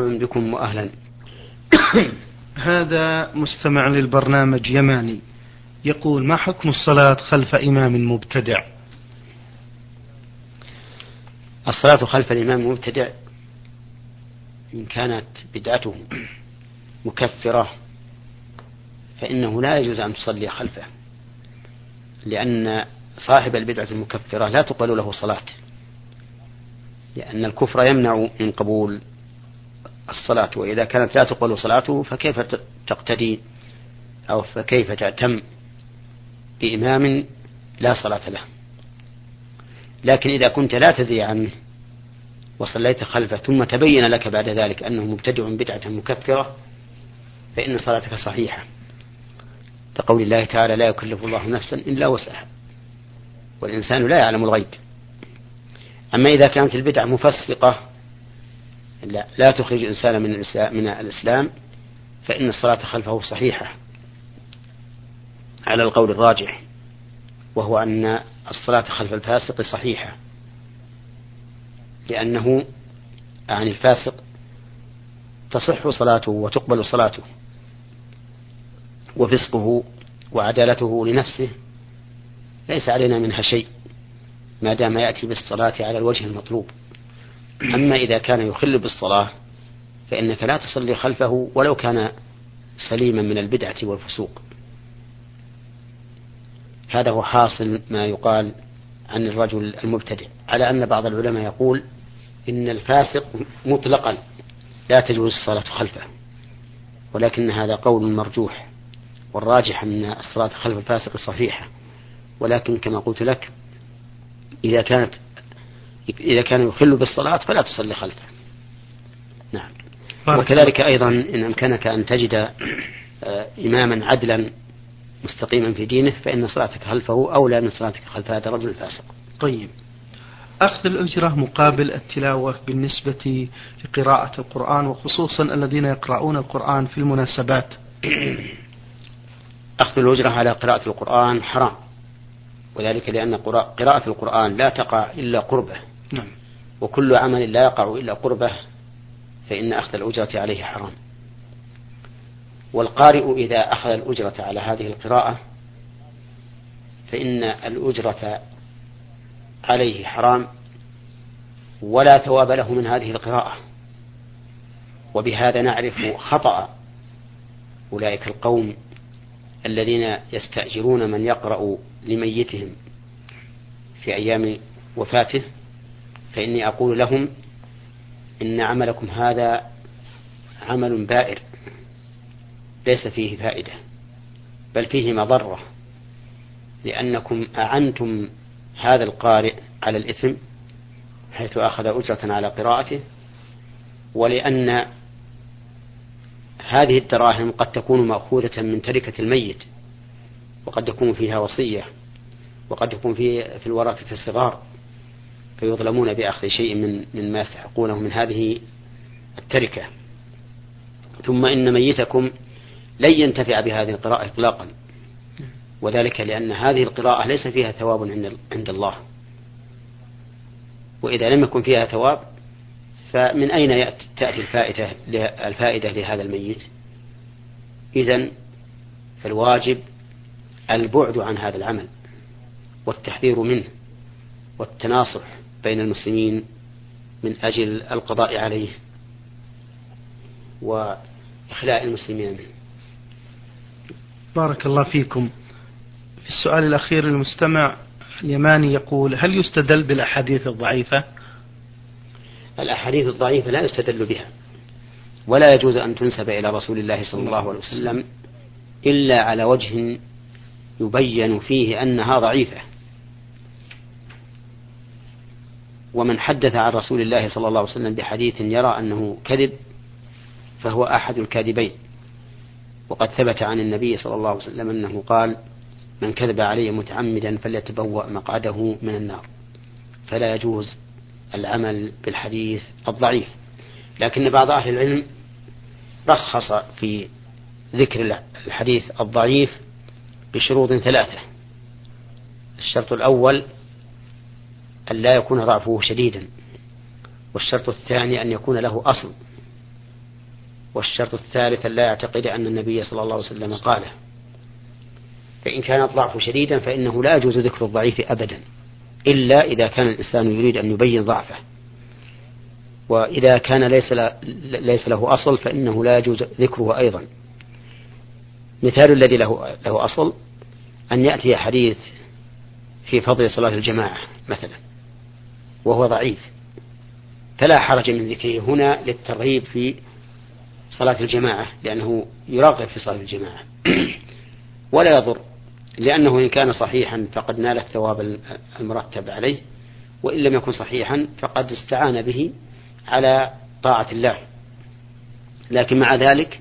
بكم وأهلا. هذا مستمع للبرنامج يماني. يقول ما حكم الصلاة خلف إمام مبتدع؟ الصلاة خلف الإمام المبتدع إن كانت بدعته مكفرة فإنه لا يجوز أن تصلي خلفه لأن صاحب البدعة المكفرة لا تقبل له صلاة لأن الكفر يمنع من قبول الصلاة وإذا كانت لا تقبل صلاته فكيف تقتدي؟ أو فكيف تأتم بإمام لا صلاة له؟ لكن إذا كنت لا تدري عنه وصليت خلفه ثم تبين لك بعد ذلك أنه مبتدع بدعة مكفرة فإن صلاتك صحيحة. لقول الله تعالى لا يكلف الله نفسا إلا وسعها والإنسان لا يعلم الغيب. أما إذا كانت البدعة مفسقة لا, لا تخرج الإنسان من من الإسلام فإن الصلاة خلفه صحيحة على القول الراجح وهو أن الصلاة خلف الفاسق صحيحة لأنه عن الفاسق تصح صلاته وتقبل صلاته وفسقه وعدالته لنفسه ليس علينا منها شيء ما دام يأتي بالصلاة على الوجه المطلوب. أما إذا كان يخل بالصلاة فإنك لا تصلي خلفه ولو كان سليما من البدعة والفسوق. هذا هو حاصل ما يقال عن الرجل المبتدع على أن بعض العلماء يقول إن الفاسق مطلقا لا تجوز الصلاة خلفه ولكن هذا قول مرجوح والراجح أن الصلاة خلف الفاسق صحيحة. ولكن كما قلت لك إذا كانت إذا كان يخل بالصلاة فلا تصلي خلفه. نعم. وكذلك أيضا إن أمكنك أن تجد آه، إماما عدلا مستقيما في دينه فإن صلاتك خلفه أولى من صلاتك خلف هذا الرجل الفاسق. طيب. أخذ الأجرة مقابل التلاوة بالنسبة لقراءة القرآن وخصوصا الذين يقرؤون القرآن في المناسبات. أخذ الأجرة على قراءة القرآن حرام. وذلك لأن قراءة القرآن لا تقع إلا قربه. نعم. وكل عمل لا يقع إلا قربه فإن أخذ الأجرة عليه حرام. والقارئ إذا أخذ الأجرة على هذه القراءة فإن الأجرة عليه حرام ولا ثواب له من هذه القراءة. وبهذا نعرف خطأ أولئك القوم الذين يستأجرون من يقرأ لميتهم في أيام وفاته. فإني أقول لهم إن عملكم هذا عمل بائر ليس فيه فائدة بل فيه مضرة لأنكم أعنتم هذا القارئ على الإثم حيث أخذ أجرة على قراءته ولأن هذه الدراهم قد تكون مأخوذة من تركة الميت وقد تكون فيها وصية وقد يكون في في الورثة الصغار. فيظلمون بأخذ شيء من من ما يستحقونه من هذه التركة. ثم إن ميتكم لن ينتفع بهذه القراءة إطلاقا. وذلك لأن هذه القراءة ليس فيها ثواب عند الله. وإذا لم يكن فيها ثواب فمن أين تأتي الفائدة الفائدة لهذا الميت؟ إذا فالواجب البعد عن هذا العمل والتحذير منه والتناصح. بين المسلمين من أجل القضاء عليه وإخلاء المسلمين. منه بارك الله فيكم. في السؤال الأخير المستمع اليماني يقول هل يستدل بالأحاديث الضعيفة؟ الأحاديث الضعيفة لا يستدل بها ولا يجوز أن تنسب إلى رسول الله صلى الله عليه وسلم إلا على وجه يبين فيه أنها ضعيفة. ومن حدث عن رسول الله صلى الله عليه وسلم بحديث يرى أنه كذب فهو أحد الكاذبين. وقد ثبت عن النبي صلى الله عليه وسلم أنه قال من كذب علي متعمدا فليتبوأ مقعده من النار. فلا يجوز العمل بالحديث الضعيف. لكن بعض أهل العلم رخص في ذكر الحديث الضعيف بشروط ثلاثة. الشرط الأول أن لا يكون ضعفه شديدا والشرط الثاني أن يكون له أصل والشرط الثالث أن لا يعتقد أن النبي صلى الله عليه وسلم قاله. فإن كان الضعف شديدا فإنه لا يجوز ذكر الضعيف أبدا إلا إذا كان الإنسان يريد أن يبين ضعفه. وإذا كان ليس ليس له أصل فإنه لا يجوز ذكره أيضا. مثال الذي له له أصل أن يأتي حديث في فضل صلاة الجماعة مثلا. وهو ضعيف. فلا حرج من ذكره هنا للترغيب في صلاة الجماعة لأنه يرغب في صلاة الجماعة. ولا يضر لأنه إن كان صحيحا فقد نال الثواب المرتب عليه وإن لم يكن صحيحا فقد استعان به على طاعة الله. لكن مع ذلك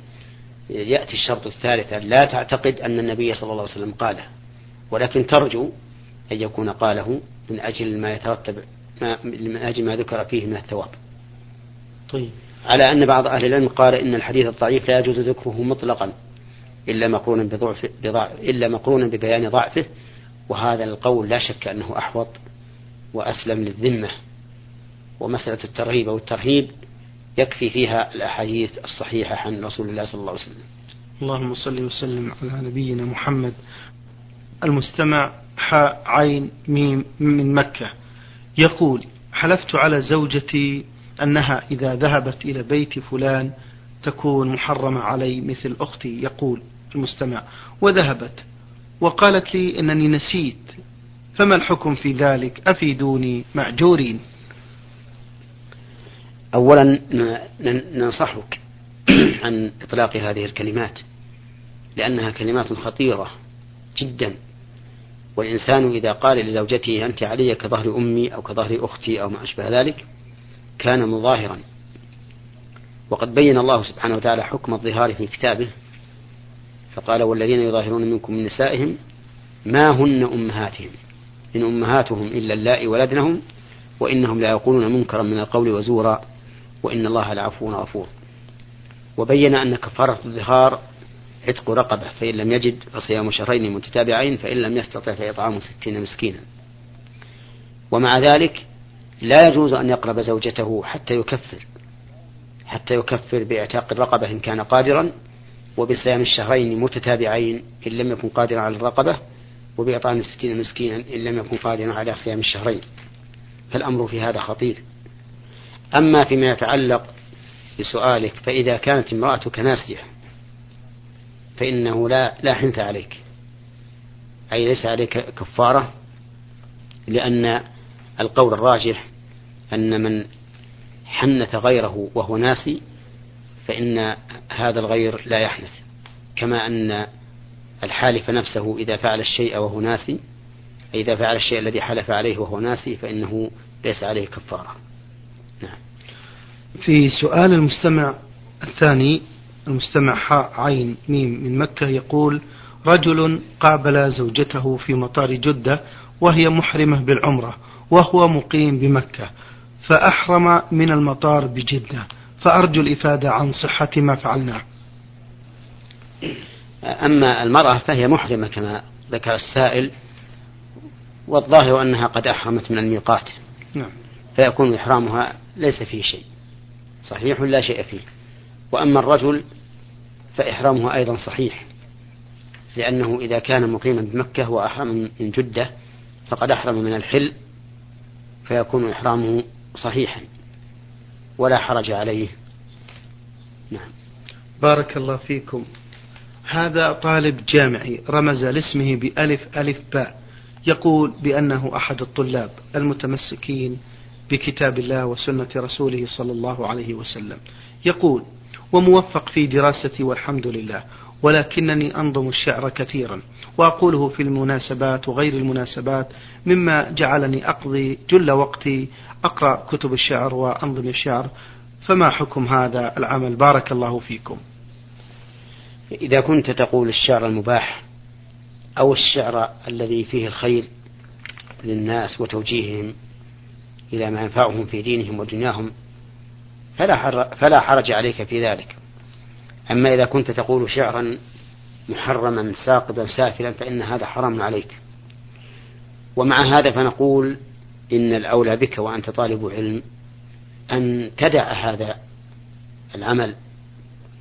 يأتي الشرط الثالث لا تعتقد أن النبي صلى الله عليه وسلم قاله. ولكن ترجو أن يكون قاله من أجل ما يترتب ما من أجل ما ذكر فيه من الثواب. طيب. على أن بعض أهل العلم قال إن الحديث الضعيف لا يجوز ذكره مطلقا إلا مقرونا بضعف بضعف إلا مقرونا ببيان ضعفه وهذا القول لا شك أنه أحوط وأسلم للذمة. ومسألة الترغيب أو الترهيب يكفي فيها الأحاديث الصحيحة عن رسول الله صلى الله عليه وسلم. اللهم صل وسلم على نبينا محمد. المستمع حاء عين ميم من مكة. يقول حلفت على زوجتي أنها إذا ذهبت إلى بيت فلان تكون محرمة علي مثل أختي يقول المستمع. وذهبت وقالت لي أنني نسيت فما الحكم في ذلك؟ أفيدوني مأجورين. أولا ننصحك عن إطلاق هذه الكلمات لأنها كلمات خطيرة جدا. والإنسان إذا قال لزوجته أنت علي كظهر أمي أو كظهر أختي أو ما أشبه ذلك كان مظاهرا. وقد بين الله سبحانه وتعالى حكم الظهار في كتابه فقال والذين يظاهرون منكم من نسائهم ما هن أمهاتهم إن أمهاتهم إلا اللائي ولدنهم وإنهم لا يقولون منكرا من القول وزورا وإن الله لعفو غفور. وبين أن كفارة الظهار عتق رقبة فإن لم يجد فصيام شهرين متتابعين فإن لم يستطع فإطعام ستين مسكينا. ومع ذلك لا يجوز أن يقرب زوجته حتى يكفر حتى يكفر باعتاق الرقبة إن كان قادرا وبصيام الشهرين متتابعين إن لم يكن قادرا على الرقبة وبإطعام ستين مسكينا إن لم يكن قادرا على صيام الشهرين. فالأمر في هذا خطير. أما فيما يتعلق بسؤالك فإذا كانت امرأتك ناسية فإنه لا لا حنث عليك. أي ليس عليك كفارة لأن القول الراجح أن من حنث غيره وهو ناسي فإن هذا الغير لا يحنث. كما أن الحالف نفسه إذا فعل الشيء وهو ناسي إذا فعل الشيء الذي حلف عليه وهو ناسي فإنه ليس عليه كفارة. نعم. في سؤال المستمع الثاني المستمع حاء عين ميم من مكة يقول رجل قابل زوجته في مطار جدة وهي محرمة بالعمرة وهو مقيم بمكة فأحرم من المطار بجدة. فأرجو الإفادة عن صحة ما فعلناه أما المرأة فهي محرمة كما ذكر السائل والظاهر أنها قد أحرمت من الميقات. نعم. فيكون إحرامها ليس فيه شيء. صحيح لا شيء فيه. وأما الرجل فإحرامه أيضا صحيح لأنه إذا كان مقيما بمكة وأحرم من جدة فقد أحرم من الحل فيكون إحرامه صحيحا ولا حرج عليه. نعم. بارك الله فيكم. هذا طالب جامعي رمز لاسمه بألف ألف باء يقول بأنه أحد الطلاب المتمسكين بكتاب الله وسنة رسوله صلى الله عليه وسلم. يقول وموفق في دراستي والحمد لله ولكنني أنظم الشعر كثيرا وأقوله في المناسبات وغير المناسبات مما جعلني أقضي جل وقتي أقرأ كتب الشعر وأنظم الشعر فما حكم هذا العمل؟ بارك الله فيكم. إذا كنت تقول الشعر المباح أو الشعر الذي فيه الخير للناس وتوجيههم إلى ما ينفعهم في دينهم ودنياهم فلا فلا حرج عليك في ذلك. أما إذا كنت تقول شعرا محرما ساقطا سافلا فإن هذا حرام عليك. ومع هذا فنقول إن الأولى بك وأنت طالب علم أن تدع هذا العمل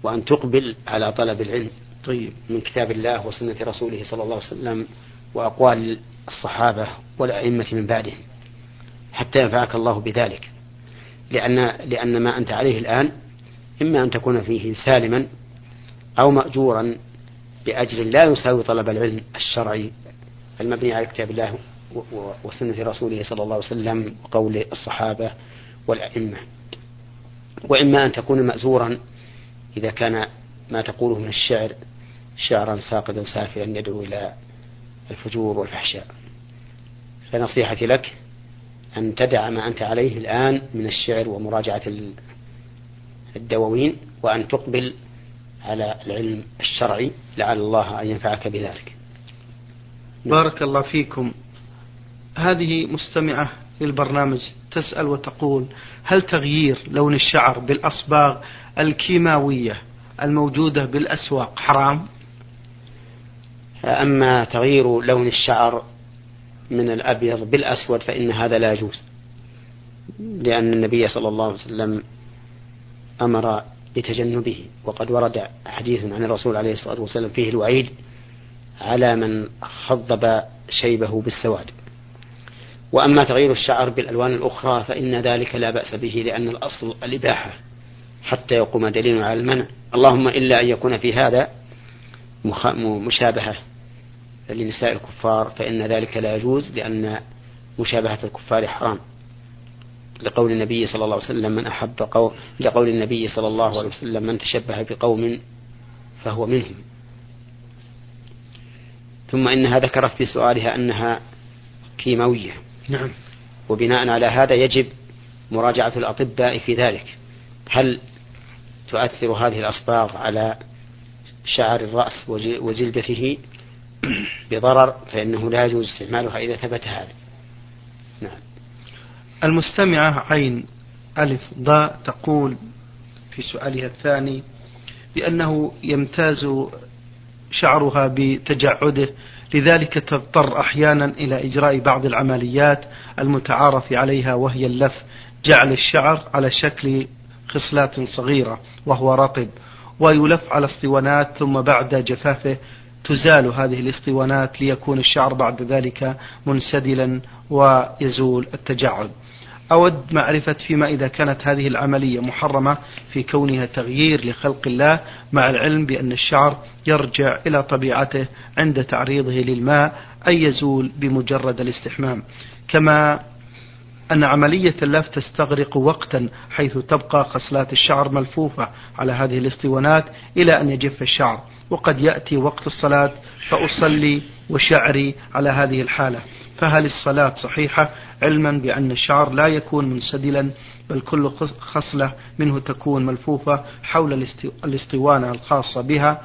وأن تقبل على طلب العلم طيب. من كتاب الله وسنة رسوله صلى الله عليه وسلم وأقوال الصحابة والأئمة من بعدهم حتى ينفعك الله بذلك. لأن لأن ما أنت عليه الآن إما أن تكون فيه سالما أو مأجورا بأجر لا يساوي طلب العلم الشرعي. المبني على كتاب الله وسنة رسوله صلى الله عليه وسلم وقول الصحابة والأئمة. وإما أن تكون مأزورا إذا كان ما تقوله من الشعر شعرا ساقطا سافلا يدعو إلى الفجور والفحشاء. فنصيحتي لك أن تدع ما أنت عليه الآن من الشعر ومراجعة الدواوين وأن تقبل على العلم الشرعي لعل الله أن ينفعك بذلك بارك الله فيكم هذه مستمعة للبرنامج تسأل وتقول هل تغيير لون الشعر بالأصباغ الكيماوية الموجودة بالأسواق حرام؟ أما تغيير لون الشعر من الأبيض بالأسود فإن هذا لا يجوز. لأن النبي صلى الله عليه وسلم أمر بتجنبه وقد ورد حديث عن الرسول عليه الصلاة والسلام فيه الوعيد على من خضب شيبه بالسواد. وأما تغيير الشعر بالألوان الأخرى فإن ذلك لا بأس به لأن الأصل الإباحة حتى يقوم دليل على المنع. اللهم إلا أن يكون في هذا مشابهة. لنساء الكفار فإن ذلك لا يجوز لأن مشابهة الكفار حرام. لقول النبي صلى الله عليه وسلم من أحب قوم لقول النبي صلى الله عليه وسلم من تشبه بقوم فهو منهم. ثم إنها ذكرت في سؤالها أنها كيماوية. نعم. وبناء على هذا يجب مراجعة الأطباء في ذلك. هل تؤثر هذه الأصباغ على شعر الرأس وجلدته؟ بضرر فإنه لا يجوز استعمالها إذا ثبت هذا. نعم. المستمعة عين ألف ضاء تقول في سؤالها الثاني بأنه يمتاز شعرها بتجعده لذلك تضطر أحيانا إلى إجراء بعض العمليات المتعارف عليها وهي اللف جعل الشعر على شكل خصلات صغيرة وهو رطب ويلف على اسطوانات ثم بعد جفافه تزال هذه الاسطوانات ليكون الشعر بعد ذلك منسدلا ويزول التجعد أود معرفة فيما إذا كانت هذه العملية محرمة في كونها تغيير لخلق الله مع العلم بأن الشعر يرجع إلى طبيعته عند تعريضه للماء أي يزول بمجرد الاستحمام. كما أن عملية اللف تستغرق وقتا حيث تبقى خصلات الشعر ملفوفة على هذه الاسطوانات إلى أن يجف الشعر وقد يأتي وقت الصلاة فأصلي وشعري على هذه الحالة. فهل الصلاة صحيحة علما بأن الشعر لا يكون منسدلا بل كل خصلة منه تكون ملفوفة حول الاسطوانة الخاصة بها؟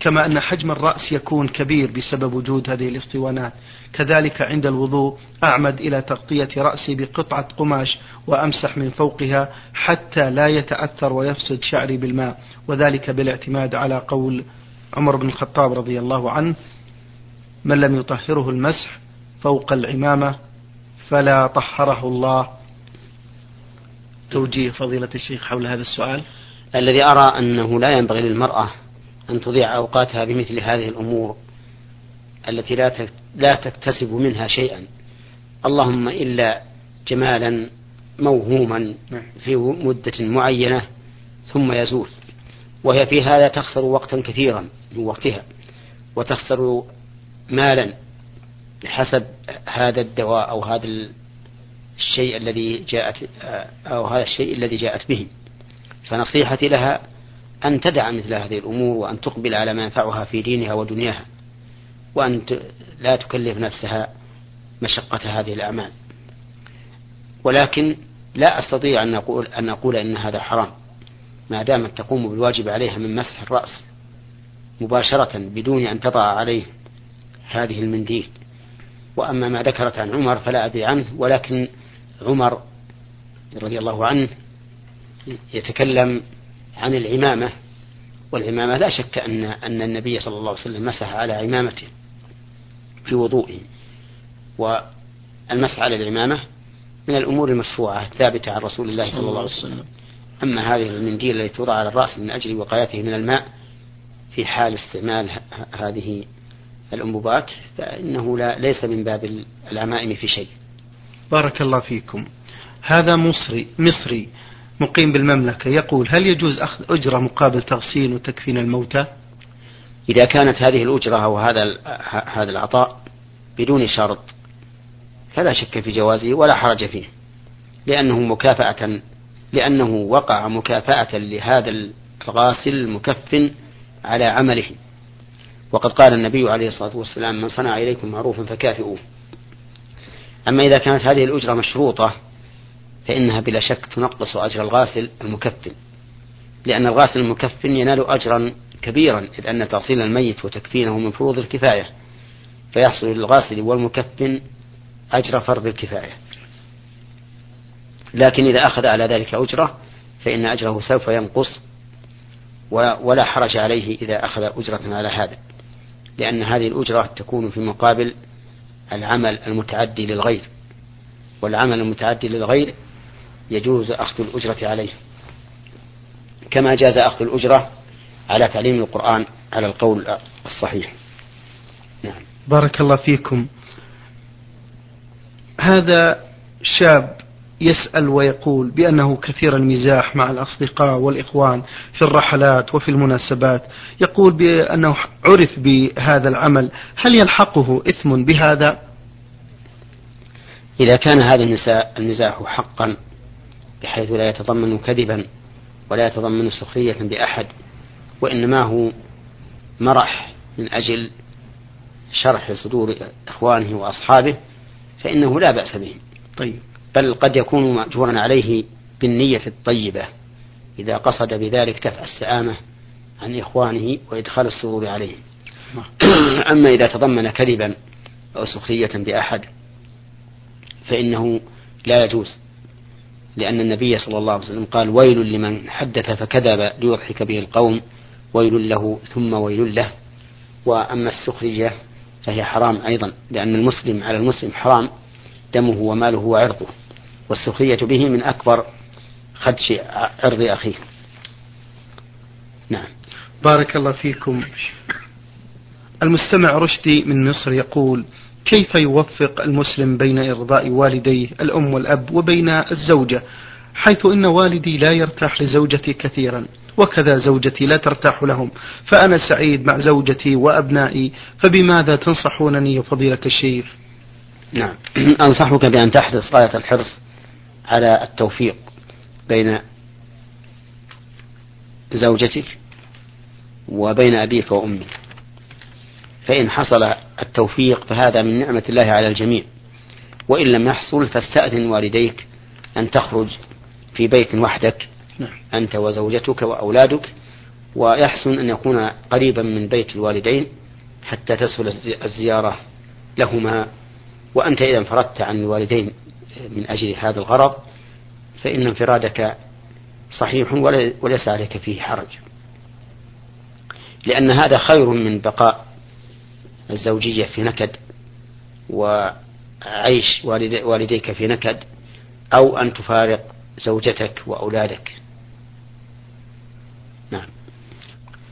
كما أن حجم الرأس يكون كبير بسبب وجود هذه الاسطوانات كذلك عند الوضوء أعمد إلى تغطية رأسي بقطعة قماش وأمسح من فوقها حتى لا يتأثر ويفسد شعري بالماء وذلك بالاعتماد على قول عمر بن الخطاب رضي الله عنه من لم يطهره المسح فوق العمامة فلا طهره الله. توجيه فضيلة الشيخ حول هذا السؤال. الذي أرى أنه لا ينبغي للمرأة أن تضيع أوقاتها بمثل هذه الأمور التي لا لا تكتسب منها شيئا. اللهم إلا جمالا موهوما نعم. في مدة معينة ثم يزول. وهي في هذا تخسر وقتا كثيرا من وقتها وتخسر مالا بحسب هذا الدواء أو هذا الشيء الذي جاءت أو هذا الشيء الذي جاءت به. فنصيحتي لها أن تدع مثل هذه الأمور وأن تقبل على ما ينفعها في دينها ودنياها وأن لا تكلف نفسها مشقة هذه الأعمال. ولكن لا أستطيع أن أقول أن أقول إن هذا حرام. ما دامت تقوم بالواجب عليها من مسح الرأس مباشرة بدون أن تضع عليه هذه المنديل. وأما ما ذكرت عن عمر فلا أدري عنه ولكن عمر رضي الله عنه يتكلم عن العمامة والعمامة لا شك أن أن النبي صلى الله عليه وسلم مسح على عمامته في وضوئه والمسح على العمامة من الأمور المشروعة الثابتة عن رسول الله صلى الله عليه وسلم. أما هذه المنديل التي توضع على الرأس من أجل وقايته من الماء في حال استعمال هذه الأنبوبات فإنه لا ليس من باب العمائم في شيء. بارك الله فيكم. هذا مصري مصري. مقيم بالمملكة يقول هل يجوز أخذ أجرة مقابل تغسيل وتكفين الموتى؟ إذا كانت هذه الأجرة أو هذا هذا العطاء بدون شرط فلا شك في جوازه ولا حرج فيه لأنه مكافأة لأنه وقع مكافأة لهذا الغاسل المكفن على عمله. وقد قال النبي عليه الصلاة والسلام من صنع إليكم معروفا فكافئوه. أما إذا كانت هذه الأجرة مشروطة فإنها بلا شك تنقص أجر الغاسل المكفن لأن الغاسل المكفن ينال أجرا كبيرا إذ أن تغسيل الميت وتكفينه من فروض الكفاية فيحصل للغاسل والمكفن أجر فرض الكفاية. لكن إذا أخذ على ذلك أجرة فإن أجره سوف ينقص ولا حرج عليه إذا أخذ أجرة على هذا لأن هذه الأجرة تكون في مقابل العمل المتعدي للغير والعمل المتعدي للغير يجوز أخذ الأجرة عليه. كما جاز أخذ الأجرة على تعليم القرآن على القول الصحيح. نعم. بارك الله فيكم. هذا شاب يسأل ويقول بأنه كثير المزاح مع الأصدقاء والإخوان في الرحلات وفي المناسبات. يقول بأنه عرف بهذا العمل. هل يلحقه إثم بهذا؟ إذا كان هذا المزاح حقا بحيث لا يتضمن كذبا ولا يتضمن سخرية بأحد وإنما هو مرح من أجل شرح صدور إخوانه وأصحابه فإنه لا بأس به. طيب. بل قد يكون مأجورا عليه بالنية الطيبة إذا قصد بذلك دفع السآمة عن إخوانه وإدخال السرور عليهم. أما إذا تضمن كذبا أو سخرية بأحد فإنه لا يجوز. لأن النبي صلى الله عليه وسلم قال ويل لمن حدث فكذب ليضحك به القوم ويل له ثم ويل له. وأما السخرية فهي حرام أيضا لأن المسلم على المسلم حرام دمه وماله وعرضه. والسخرية به من أكبر خدش عرض أخيه. نعم. بارك الله فيكم. المستمع رشدي من مصر يقول كيف يوفق المسلم بين إرضاء والديه الأم والأب وبين الزوجة؟ حيث إن والدي لا يرتاح لزوجتي كثيرا وكذا زوجتي لا ترتاح لهم. فأنا سعيد مع زوجتي وأبنائي فبماذا تنصحونني يا فضيلة الشيخ؟ نعم. أنصحك بأن تحرص غاية الحرص على التوفيق بين زوجتك وبين أبيك وأمك. فإن حصل التوفيق فهذا من نعمة الله على الجميع. وإن لم يحصل فاستأذن والديك أن تخرج في بيت وحدك نعم. أنت وزوجتك وأولادك ويحسن أن يكون قريبا من بيت الوالدين حتى تسهل الزيارة لهما. وأنت إذا انفردت عن الوالدين من أجل هذا الغرض فإن انفرادك صحيح وليس عليك فيه حرج. لأن هذا خير من بقاء الزوجية في نكد وعيش والديك في نكد أو أن تفارق زوجتك وأولادك. نعم.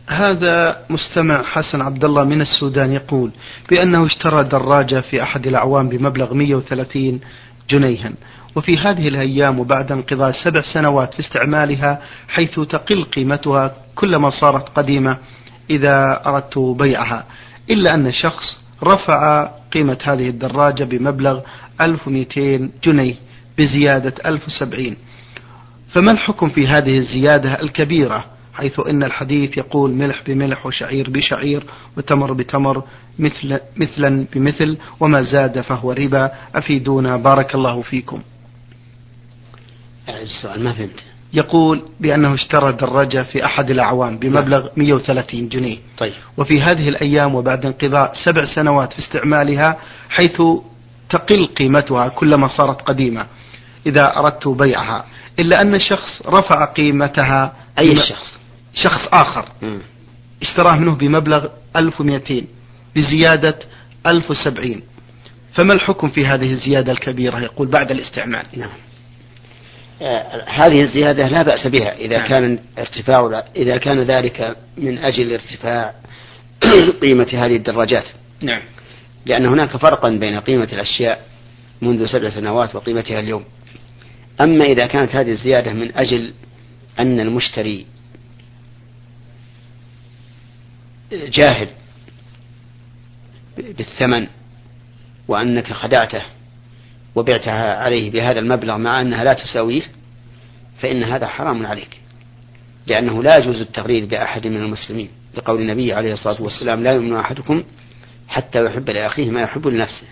هذا مستمع حسن عبد الله من السودان يقول بأنه اشترى دراجة في أحد الأعوام بمبلغ 130 جنيها. وفي هذه الأيام وبعد انقضاء سبع سنوات في استعمالها حيث تقل قيمتها كلما صارت قديمة إذا أردت بيعها. إلا أن شخص رفع قيمة هذه الدراجة بمبلغ 1200 جنيه بزيادة 1070 فما الحكم في هذه الزيادة الكبيرة؟ حيث إن الحديث يقول ملح بملح وشعير بشعير وتمر بتمر مثل مثلا بمثل وما زاد فهو ربا. أفيدونا. بارك الله فيكم. السؤال ما فهمت؟ يقول بأنه اشترى دراجة في أحد الأعوام بمبلغ 130 جنيه. طيب. وفي هذه الأيام وبعد انقضاء سبع سنوات في استعمالها حيث تقل قيمتها كلما صارت قديمة إذا أردت بيعها. إلا أن الشخص رفع قيمتها أي شخص؟ شخص آخر. م. اشتراه منه بمبلغ 1200 بزيادة 1070 فما الحكم في هذه الزيادة الكبيرة؟ يقول بعد الاستعمال. نعم. هذه الزيادة لا بأس بها إذا نعم. كان ارتفاع إذا كان ذلك من أجل ارتفاع قيمة هذه الدراجات. نعم. لأن هناك فرقا بين قيمة الأشياء منذ سبع سنوات وقيمتها اليوم. أما إذا كانت هذه الزيادة من أجل أن المشتري جاهل بالثمن وأنك خدعته وبعتها عليه بهذا المبلغ مع أنها لا تساويه فإن هذا حرام عليك لأنه لا يجوز التغرير بأحد من المسلمين. لقول النبي عليه الصلاة والسلام لا يؤمن أحدكم حتى يحب لأخيه ما يحب لنفسه.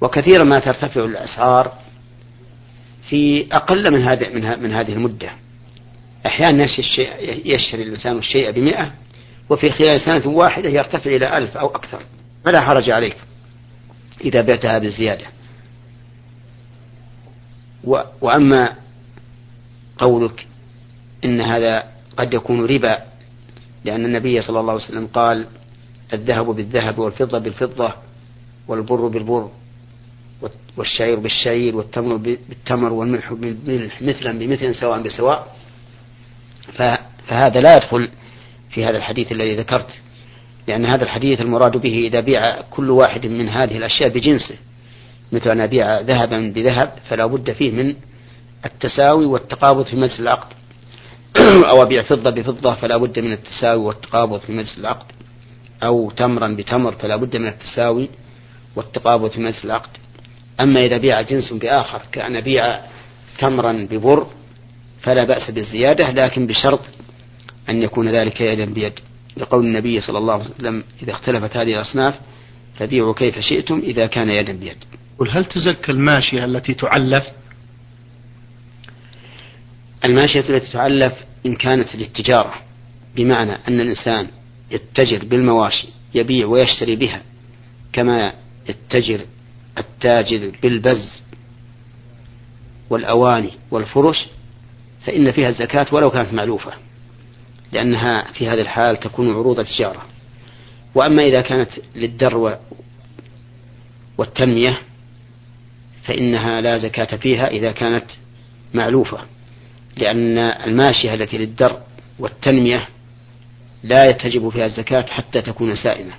وكثيرا ما ترتفع الأسعار في أقل من هذه من, هذه المدة. أحيانا يشتري الإنسان الشيء بمئة وفي خلال سنة واحدة يرتفع إلى ألف أو أكثر. فلا حرج عليك إذا بعتها بالزيادة. وأما قولك إن هذا قد يكون ربا لأن النبي صلى الله عليه وسلم قال الذهب بالذهب والفضة بالفضة والبر بالبر والشعير بالشعير والتمر بالتمر والملح بالملح مثلا بمثل سواء بسواء. فهذا لا يدخل في هذا الحديث الذي ذكرت لأن هذا الحديث المراد به إذا بيع كل واحد من هذه الأشياء بجنسه. مثل أن أبيع ذهبا بذهب فلا بد فيه من التساوي والتقابض في مجلس العقد. أو أبيع فضة بفضة فلا بد من التساوي والتقابض في مجلس العقد. أو تمرا بتمر فلا بد من التساوي والتقابض في مجلس العقد. أما إذا بيع جنس بآخر كأن أبيع تمرا ببر فلا بأس بالزيادة لكن بشرط أن يكون ذلك يدا بيد. لقول النبي صلى الله عليه وسلم إذا اختلفت هذه الأصناف فبيعوا كيف شئتم إذا كان يدا بيد. قل هل تزكى الماشية التي تعلف؟ الماشية التي تعلف إن كانت للتجارة بمعنى أن الإنسان يتجر بالمواشي يبيع ويشتري بها كما يتجر التاجر بالبز والأواني والفرش فإن فيها الزكاة ولو كانت معلوفة لأنها في هذه الحال تكون عروض تجارة وأما إذا كانت للدر والتنمية فإنها لا زكاة فيها إذا كانت معلوفة لأن الماشية التي للدر والتنمية لا يتجب فيها الزكاة حتى تكون سائمة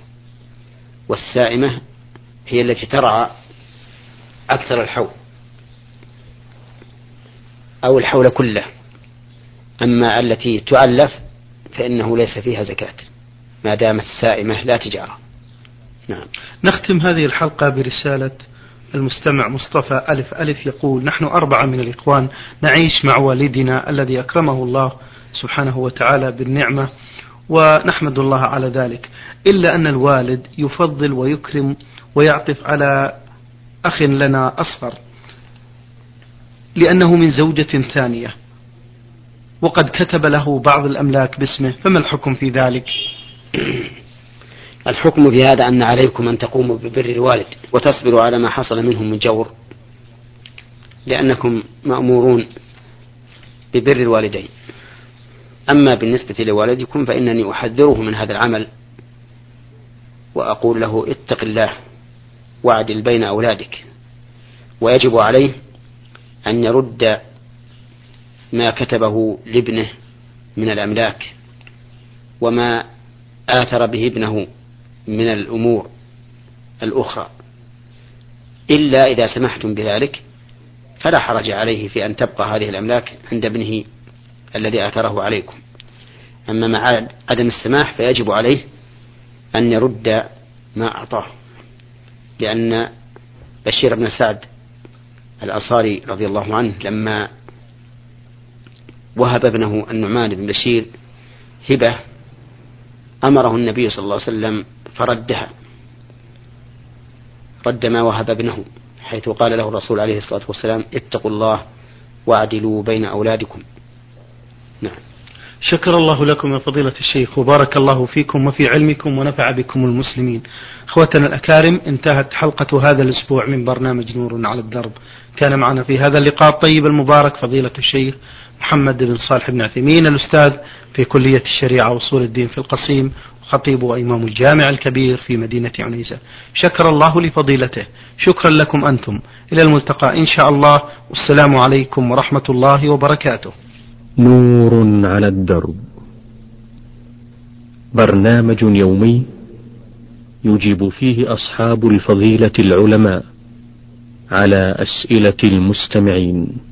والسائمة هي التي ترعى أكثر الحول أو الحول كله. أما التي تؤلف فإنه ليس فيها زكاة ما دامت سائمة لا تجارة. نعم. نختم هذه الحلقة برسالة المستمع مصطفى ألف ألف يقول نحن أربعة من الإخوان نعيش مع والدنا الذي أكرمه الله سبحانه وتعالى بالنعمة ونحمد الله على ذلك. إلا أن الوالد يفضل ويكرم ويعطف على أخ لنا أصغر لأنه من زوجة ثانية وقد كتب له بعض الأملاك باسمه فما الحكم في ذلك؟ الحكم في هذا أن عليكم أن تقوموا ببر الوالد وتصبروا على ما حصل منهم من جور. لأنكم مأمورون ببر الوالدين. أما بالنسبة لوالدكم فإنني أحذره من هذا العمل وأقول له اتق الله واعدل بين أولادك. ويجب عليه أن يرد ما كتبه لابنه من الأملاك وما آثر به ابنه من الأمور الأخرى. إلا إذا سمحتم بذلك فلا حرج عليه في أن تبقى هذه الأملاك عند ابنه الذي آثره عليكم. أما مع عدم السماح فيجب عليه أن يرد ما أعطاه لأن بشير بن سعد الأنصاري رضي الله عنه لما وهب ابنه النعمان بن بشير هبة أمره النبي صلى الله عليه وسلم فردها. رد ما وهب ابنه حيث قال له الرسول عليه الصلاة والسلام اتقوا الله واعدلوا بين أولادكم. نعم. شكر الله لكم يا فضيلة الشيخ وبارك الله فيكم وفي علمكم ونفع بكم المسلمين. أخوتنا الأكارم انتهت حلقة هذا الأسبوع من برنامج نور على الدرب. كان معنا في هذا اللقاء الطيب المبارك فضيلة الشيخ محمد بن صالح بن عثيمين الأستاذ في كلية الشريعة وصول الدين في القصيم خطيب وإمام الجامع الكبير في مدينة عنيزة شكر الله لفضيلته. شكرا لكم أنتم. إلى الملتقى إن شاء الله. والسلام عليكم ورحمة الله وبركاته. نور على الدرب. برنامج يومي يجيب فيه أصحاب الفضيلة العلماء على أسئلة المستمعين.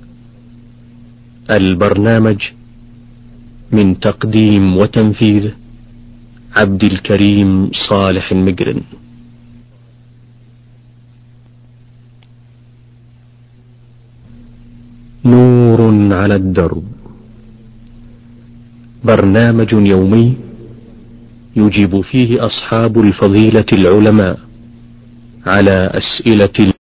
البرنامج من تقديم وتنفيذ عبد الكريم صالح المقرن نور على الدرب. برنامج يومي يجيب فيه أصحاب الفضيلة العلماء على أسئلة